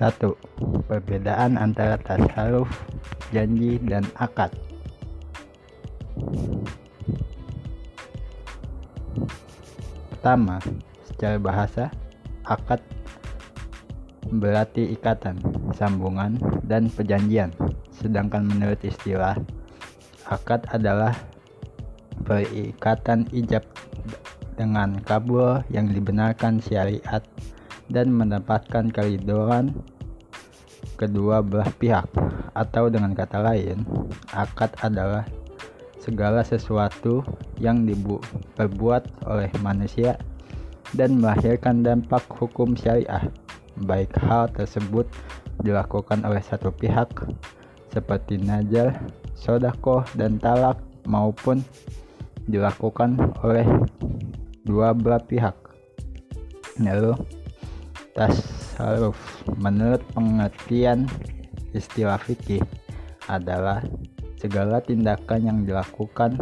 1. Perbedaan antara tasaruf, janji, dan akad. Pertama, secara bahasa, akad berarti ikatan, sambungan, dan perjanjian. Sedangkan menurut istilah, akad adalah perikatan ijab dengan kabul yang dibenarkan syariat dan mendapatkan keridoan kedua belah pihak atau dengan kata lain akad adalah segala sesuatu yang diperbuat oleh manusia dan melahirkan dampak hukum syariah baik hal tersebut dilakukan oleh satu pihak seperti najal, sodakoh, dan talak maupun dilakukan oleh dua belah pihak. Lalu, tasarruf menurut pengertian istilah fikih adalah segala tindakan yang dilakukan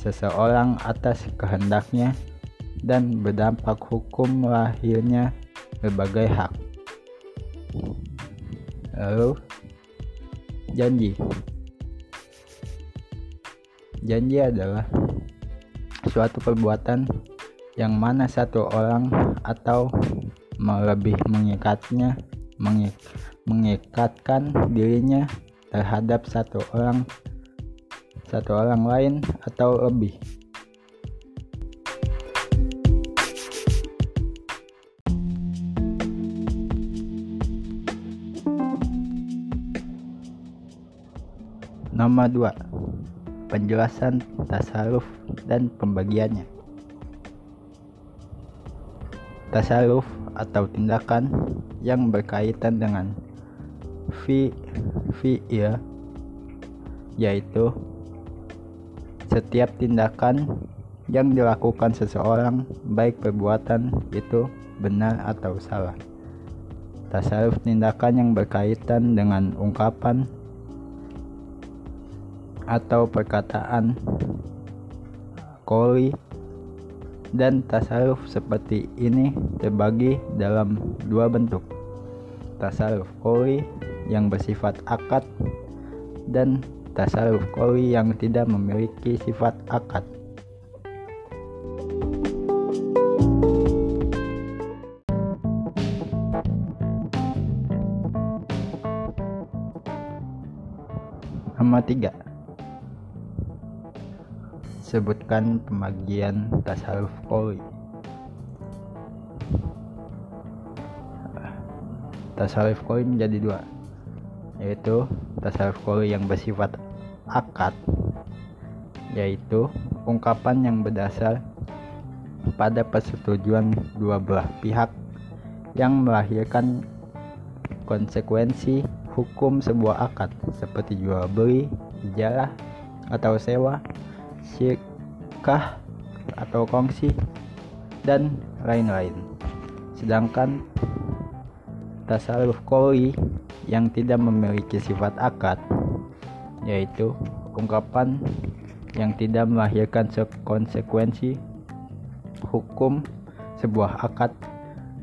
seseorang atas kehendaknya dan berdampak hukum lahirnya berbagai hak. Lalu, janji. Janji adalah suatu perbuatan yang mana satu orang atau melebih mengikatnya mengik, mengikatkan dirinya terhadap satu orang satu orang lain atau lebih? Nomor 2 Penjelasan tasaruf dan pembagiannya Tasaruf atau tindakan yang berkaitan dengan fi fi'il yaitu setiap tindakan yang dilakukan seseorang baik perbuatan itu benar atau salah. Tasaruf tindakan yang berkaitan dengan ungkapan atau perkataan koli dan tasaruf seperti ini terbagi dalam dua bentuk. Tasaruf koli yang bersifat akad dan tasaruf koli yang tidak memiliki sifat akad. Nomor 3 Sebutkan pembagian tasaruf koli. Tasaruf koli menjadi dua, yaitu tasaruf koli yang bersifat akad, yaitu ungkapan yang berdasar pada persetujuan dua belah pihak yang melahirkan konsekuensi hukum sebuah akad seperti jual beli, ijarah, atau sewa syirkah atau kongsi dan lain-lain. Sedangkan tasarruf koi yang tidak memiliki sifat akad yaitu ungkapan yang tidak melahirkan konsekuensi hukum sebuah akad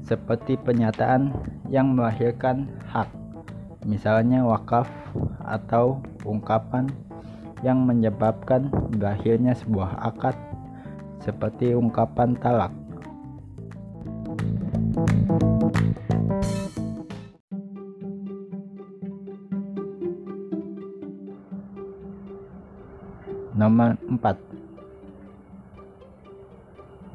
seperti pernyataan yang melahirkan hak misalnya wakaf atau ungkapan yang menyebabkan berakhirnya sebuah akad seperti ungkapan talak. Nomor 4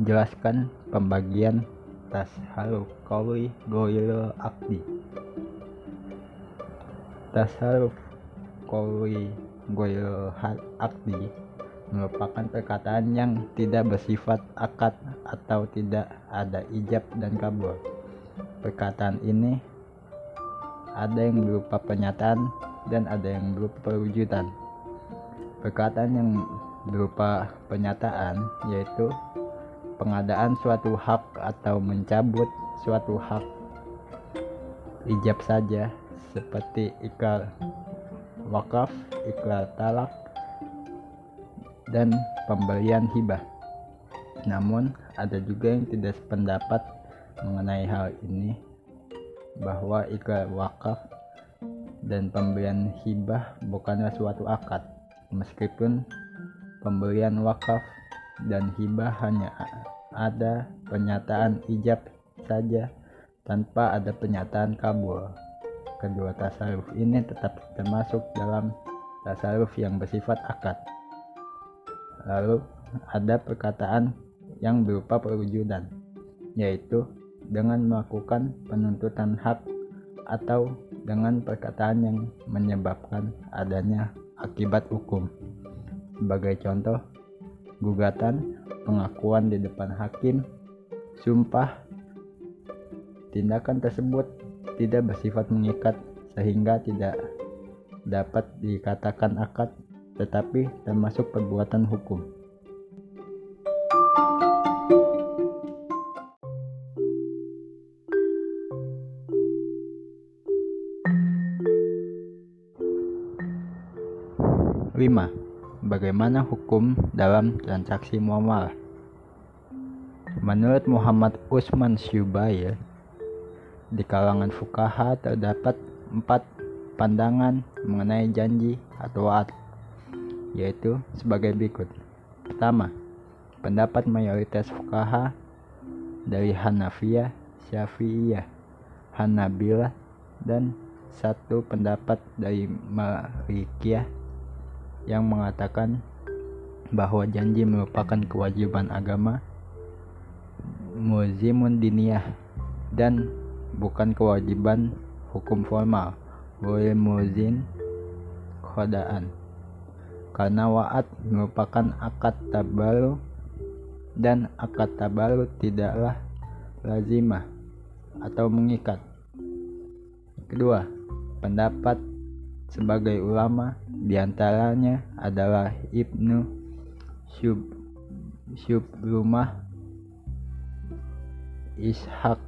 Jelaskan pembagian tas tasharuf kawi goyil akdi Tasharuf kawi goyo akdi merupakan perkataan yang tidak bersifat akad atau tidak ada ijab dan kabul. Perkataan ini ada yang berupa pernyataan dan ada yang berupa perwujudan. Perkataan yang berupa pernyataan yaitu pengadaan suatu hak atau mencabut suatu hak ijab saja seperti ikrar wakaf, ikrar talak, dan pembelian hibah. Namun, ada juga yang tidak sependapat mengenai hal ini, bahwa ikrar wakaf dan pemberian hibah bukanlah suatu akad meskipun pemberian wakaf dan hibah hanya ada pernyataan ijab saja tanpa ada pernyataan kabul kedua tasaruf ini tetap termasuk dalam tasaruf yang bersifat akad lalu ada perkataan yang berupa perwujudan yaitu dengan melakukan penuntutan hak atau dengan perkataan yang menyebabkan adanya akibat hukum. Sebagai contoh, gugatan, pengakuan di depan hakim, sumpah, tindakan tersebut tidak bersifat mengikat sehingga tidak dapat dikatakan akad tetapi termasuk perbuatan hukum. 5. Bagaimana hukum dalam transaksi muamalah? Menurut Muhammad Usman Syubair, di kalangan fukaha terdapat empat pandangan mengenai janji atau wa'ad, yaitu sebagai berikut. Pertama, pendapat mayoritas fukaha dari Hanafiyah, Syafi'iyah, Hanabilah, dan satu pendapat dari Malikiyah yang mengatakan bahwa janji merupakan kewajiban agama muzimun diniyah dan bukan kewajiban hukum formal. Boleh muzin khodaan karena wa'ad merupakan akad tabalu dan akad tabalu tidaklah lazimah atau mengikat. Kedua pendapat sebagai ulama di antaranya adalah Ibnu Syub Syubrumah Ishak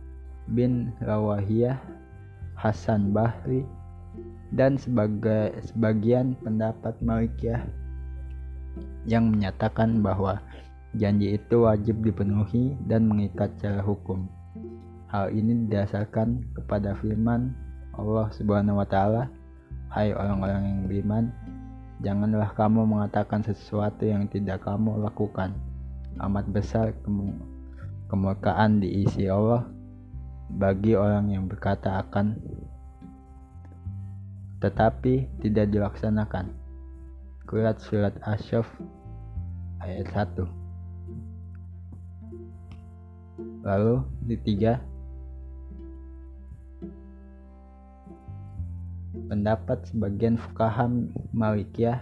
bin Rawahiyah Hasan Bahri dan sebagai sebagian pendapat Malikiyah yang menyatakan bahwa janji itu wajib dipenuhi dan mengikat secara hukum. Hal ini didasarkan kepada firman Allah Subhanahu wa taala Hai orang-orang yang beriman, janganlah kamu mengatakan sesuatu yang tidak kamu lakukan. Amat besar kemurkaan diisi Allah bagi orang yang berkata akan tetapi tidak dilaksanakan. Kurat surat Asyaf ayat 1. Lalu di tiga pendapat sebagian fukaha Malikiyah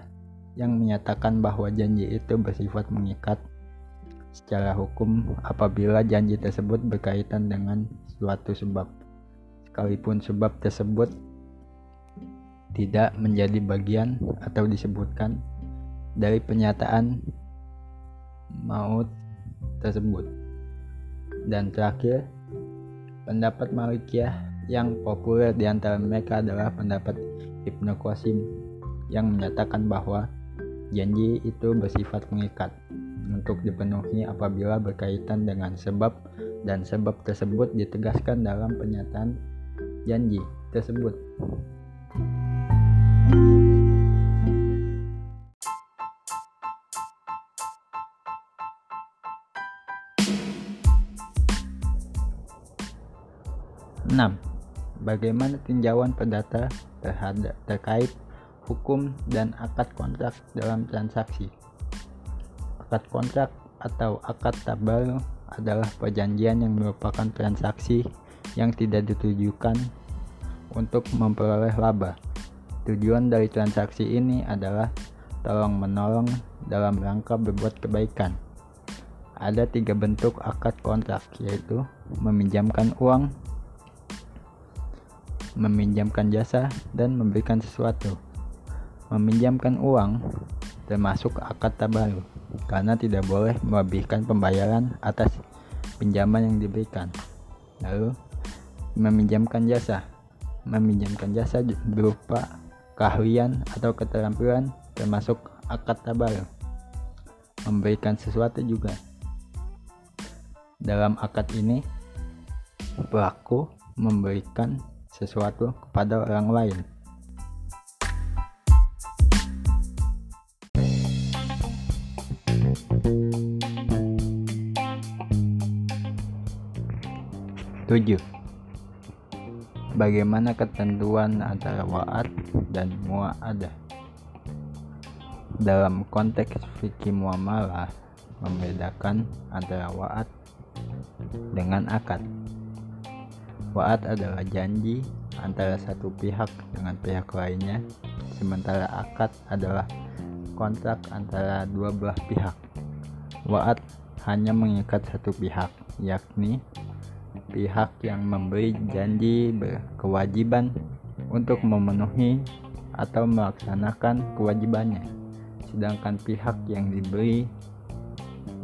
yang menyatakan bahwa janji itu bersifat mengikat secara hukum apabila janji tersebut berkaitan dengan suatu sebab. Sekalipun sebab tersebut tidak menjadi bagian atau disebutkan dari pernyataan maut tersebut. Dan terakhir pendapat Malikiyah yang populer di antara mereka adalah pendapat Ibnu Qasim yang menyatakan bahwa janji itu bersifat mengikat untuk dipenuhi apabila berkaitan dengan sebab dan sebab tersebut ditegaskan dalam pernyataan janji tersebut. 6 bagaimana tinjauan perdata terhadap terkait hukum dan akad kontrak dalam transaksi. Akad kontrak atau akad tabal adalah perjanjian yang merupakan transaksi yang tidak ditujukan untuk memperoleh laba. Tujuan dari transaksi ini adalah tolong menolong dalam rangka berbuat kebaikan. Ada tiga bentuk akad kontrak, yaitu meminjamkan uang, meminjamkan jasa, dan memberikan sesuatu. Meminjamkan uang termasuk akad tabaru karena tidak boleh melebihkan pembayaran atas pinjaman yang diberikan. Lalu, meminjamkan jasa. Meminjamkan jasa berupa keahlian atau keterampilan termasuk akad tabaru. Memberikan sesuatu juga. Dalam akad ini, pelaku memberikan sesuatu kepada orang lain. Tujuh. Bagaimana ketentuan antara wa'ad dan mu'adah? Dalam konteks fikih muamalah membedakan antara wa'ad dengan akad. Wa'ad adalah janji antara satu pihak dengan pihak lainnya, sementara akad adalah kontrak antara dua belah pihak. Wa'ad hanya mengikat satu pihak, yakni pihak yang memberi janji berkewajiban untuk memenuhi atau melaksanakan kewajibannya, sedangkan pihak yang diberi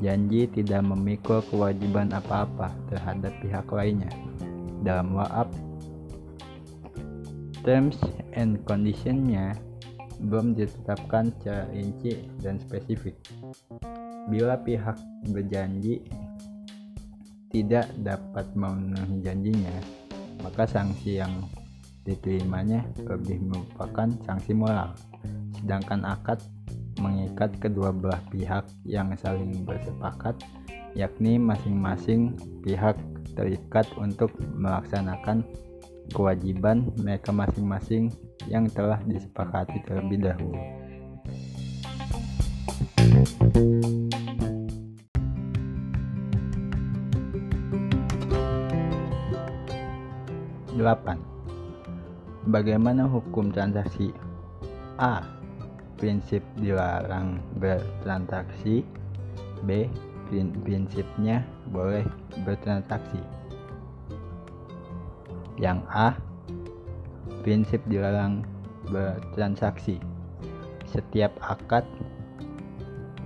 janji tidak memikul kewajiban apa-apa terhadap pihak lainnya. Dalam WAAP, terms and conditionnya belum ditetapkan secara rinci dan spesifik. Bila pihak berjanji tidak dapat memenuhi janjinya, maka sanksi yang diterimanya lebih merupakan sanksi moral. Sedangkan akad mengikat kedua belah pihak yang saling bersepakat, yakni masing-masing pihak terikat untuk melaksanakan kewajiban mereka masing-masing yang telah disepakati terlebih dahulu. Delapan. Bagaimana hukum transaksi A prinsip dilarang bertransaksi B. Prinsipnya boleh bertransaksi Yang A Prinsip dilarang bertransaksi Setiap akad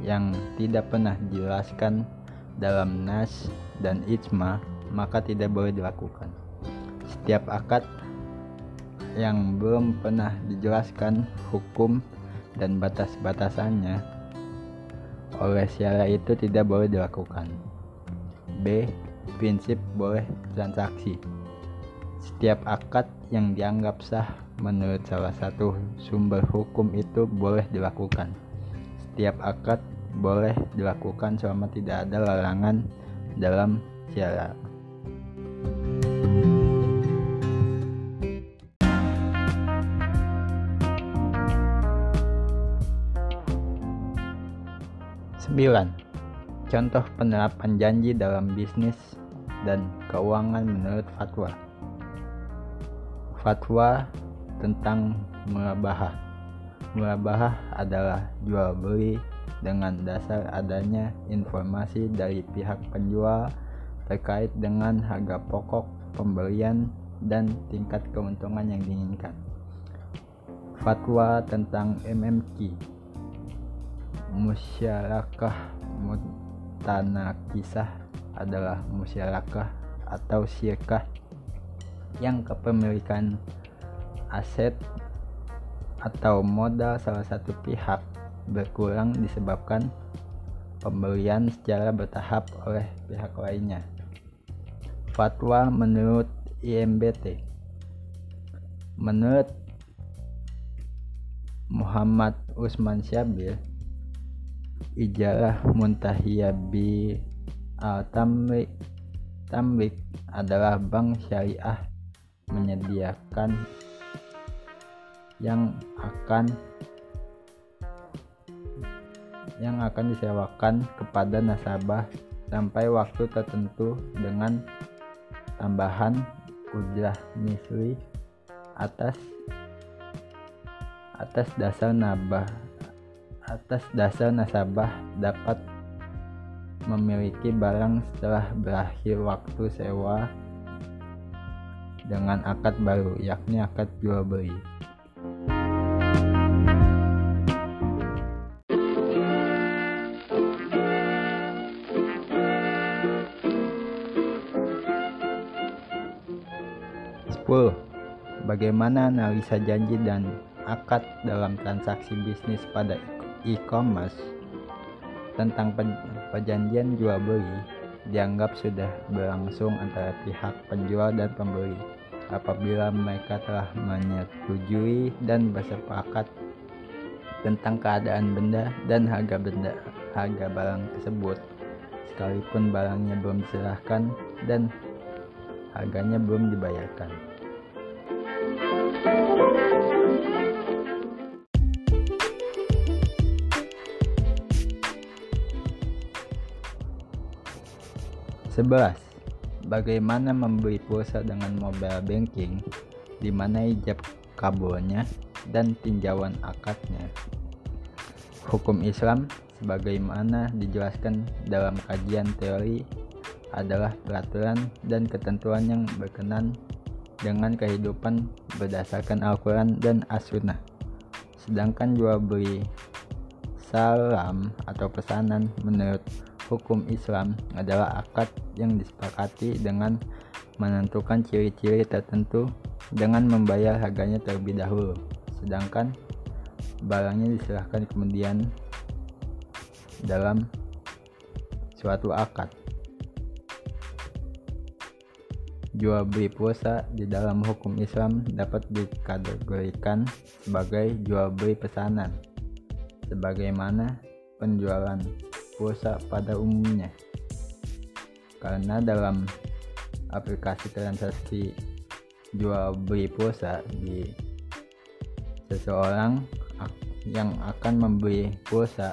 yang tidak pernah dijelaskan dalam nas dan ijma maka tidak boleh dilakukan. Setiap akad yang belum pernah dijelaskan hukum dan batas-batasannya oleh syarat itu tidak boleh dilakukan. B. Prinsip boleh transaksi. Setiap akad yang dianggap sah menurut salah satu sumber hukum itu boleh dilakukan. Setiap akad boleh dilakukan selama tidak ada larangan dalam syarat. 9. Contoh penerapan janji dalam bisnis dan keuangan menurut fatwa. Fatwa tentang murabahah. Murabahah adalah jual beli dengan dasar adanya informasi dari pihak penjual terkait dengan harga pokok pembelian dan tingkat keuntungan yang diinginkan. Fatwa tentang MMQ musyarakah kisah adalah musyarakah atau syirkah yang kepemilikan aset atau modal salah satu pihak berkurang disebabkan pembelian secara bertahap oleh pihak lainnya. Fatwa menurut IMBT Menurut Muhammad Usman Syabil ijalah muntahiyah bi al tamlik tamlik adalah bank syariah menyediakan yang akan yang akan disewakan kepada nasabah sampai waktu tertentu dengan tambahan ujrah misli atas atas dasar nabah atas dasar nasabah dapat memiliki barang setelah berakhir waktu sewa dengan akad baru yakni akad jual beli. Bagaimana analisa janji dan akad dalam transaksi bisnis pada e-commerce tentang perjanjian jual beli dianggap sudah berlangsung antara pihak penjual dan pembeli. apabila mereka telah menyetujui dan bersepakat tentang keadaan benda dan harga benda harga barang tersebut sekalipun barangnya belum diserahkan dan harganya belum dibayarkan. Sebelas, bagaimana membeli pulsa dengan mobile banking, di mana ijab kabelnya dan tinjauan akadnya. Hukum Islam sebagaimana dijelaskan dalam kajian teori adalah peraturan dan ketentuan yang berkenan dengan kehidupan berdasarkan Al-Quran dan As-Sunnah. Sedangkan jual beli salam atau pesanan menurut hukum Islam adalah akad yang disepakati dengan menentukan ciri-ciri tertentu dengan membayar harganya terlebih dahulu, sedangkan barangnya diserahkan kemudian dalam suatu akad. Jual beli pulsa di dalam hukum Islam dapat dikategorikan sebagai jual beli pesanan, sebagaimana penjualan pulsa pada umumnya. Karena dalam aplikasi transaksi jual beli pulsa di seseorang yang akan membeli pulsa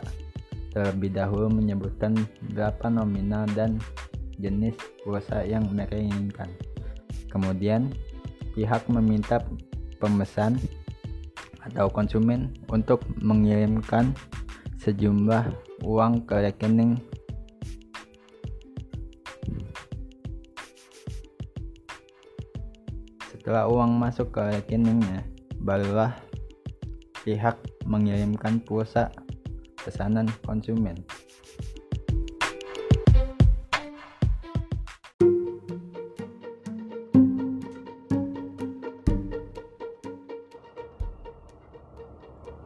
terlebih dahulu menyebutkan berapa nominal dan jenis pulsa yang mereka inginkan. Kemudian, pihak meminta pemesan atau konsumen untuk mengirimkan sejumlah uang ke rekening. Setelah uang masuk ke rekeningnya barulah pihak mengirimkan pulsa pesanan konsumen.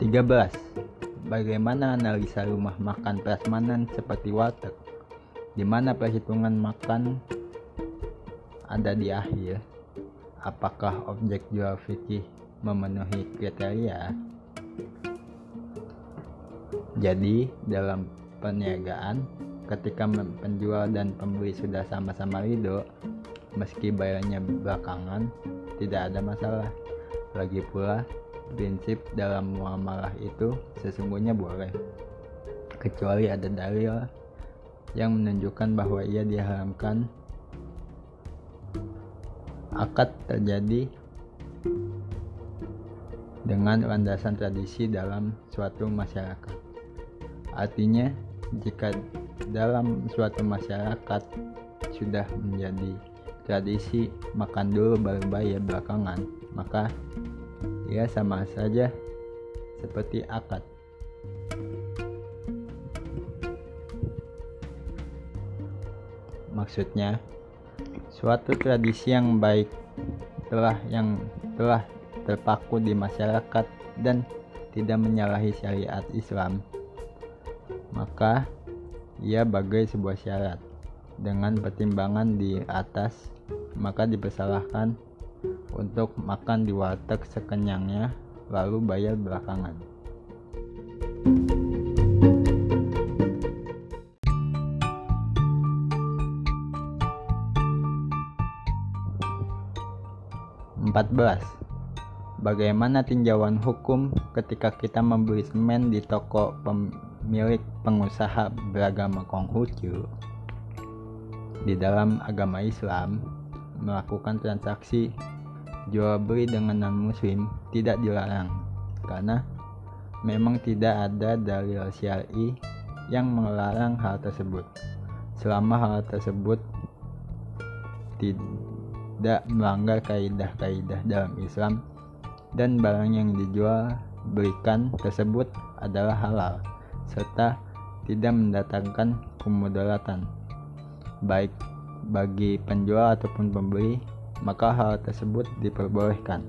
Tiga belas bagaimana analisa rumah makan prasmanan seperti warteg, di mana perhitungan makan ada di akhir. Apakah objek jual fikih memenuhi kriteria? Jadi, dalam perniagaan, ketika penjual dan pembeli sudah sama-sama ridho, meski bayarnya belakangan, tidak ada masalah. Lagi pula, prinsip dalam muamalah itu sesungguhnya boleh kecuali ada dalil yang menunjukkan bahwa ia diharamkan akad terjadi dengan landasan tradisi dalam suatu masyarakat. Artinya, jika dalam suatu masyarakat sudah menjadi tradisi makan dulu baru bayar belakangan, maka ya sama saja seperti akad. Maksudnya, suatu tradisi yang baik telah yang telah terpaku di masyarakat dan tidak menyalahi syariat Islam, maka ia bagai sebuah syarat. Dengan pertimbangan di atas, maka dipersalahkan untuk makan di warteg sekenyangnya lalu bayar belakangan. Empat belas. Bagaimana tinjauan hukum ketika kita membeli semen di toko pemilik pengusaha beragama Konghucu? Di dalam agama Islam, melakukan transaksi jual beli dengan non muslim tidak dilarang karena memang tidak ada dalil syar'i yang melarang hal tersebut. Selama hal tersebut tidak melanggar kaidah-kaidah dalam Islam dan barang yang dijual belikan tersebut adalah halal serta tidak mendatangkan kemudaratan baik bagi penjual ataupun pembeli, maka hal tersebut diperbolehkan.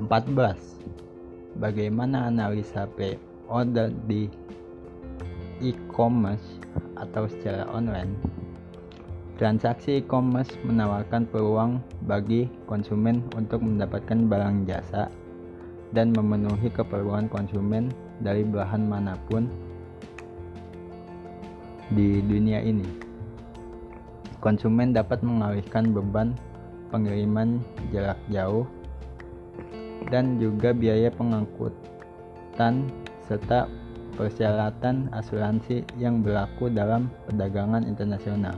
Empat belas. Bagaimana analisa order di e-commerce atau secara online, transaksi e-commerce menawarkan peluang bagi konsumen untuk mendapatkan barang jasa dan memenuhi keperluan konsumen dari belahan mana pun di dunia ini. Konsumen dapat mengalihkan beban pengiriman jarak jauh dan juga biaya pengangkutan serta persyaratan asuransi yang berlaku dalam perdagangan internasional.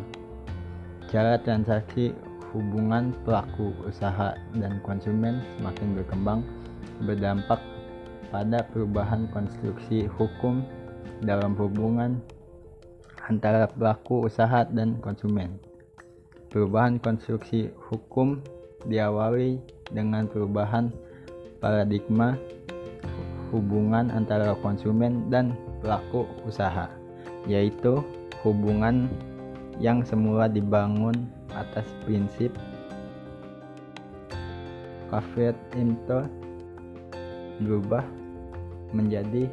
Cara transaksi hubungan pelaku usaha dan konsumen semakin berkembang berdampak pada perubahan konstruksi hukum dalam hubungan antara pelaku usaha dan konsumen. Perubahan konstruksi hukum diawali dengan perubahan paradigma hubungan antara konsumen dan pelaku usaha, yaitu hubungan yang semula dibangun atas prinsip caveat emptor berubah menjadi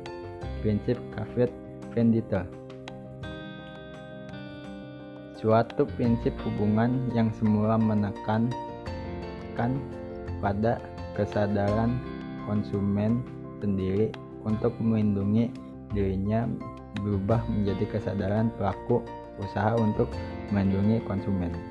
prinsip caveat venditor. Suatu prinsip hubungan yang semula menekankan pada kesadaran konsumen sendiri untuk melindungi dirinya berubah menjadi kesadaran pelaku usaha untuk melindungi konsumen.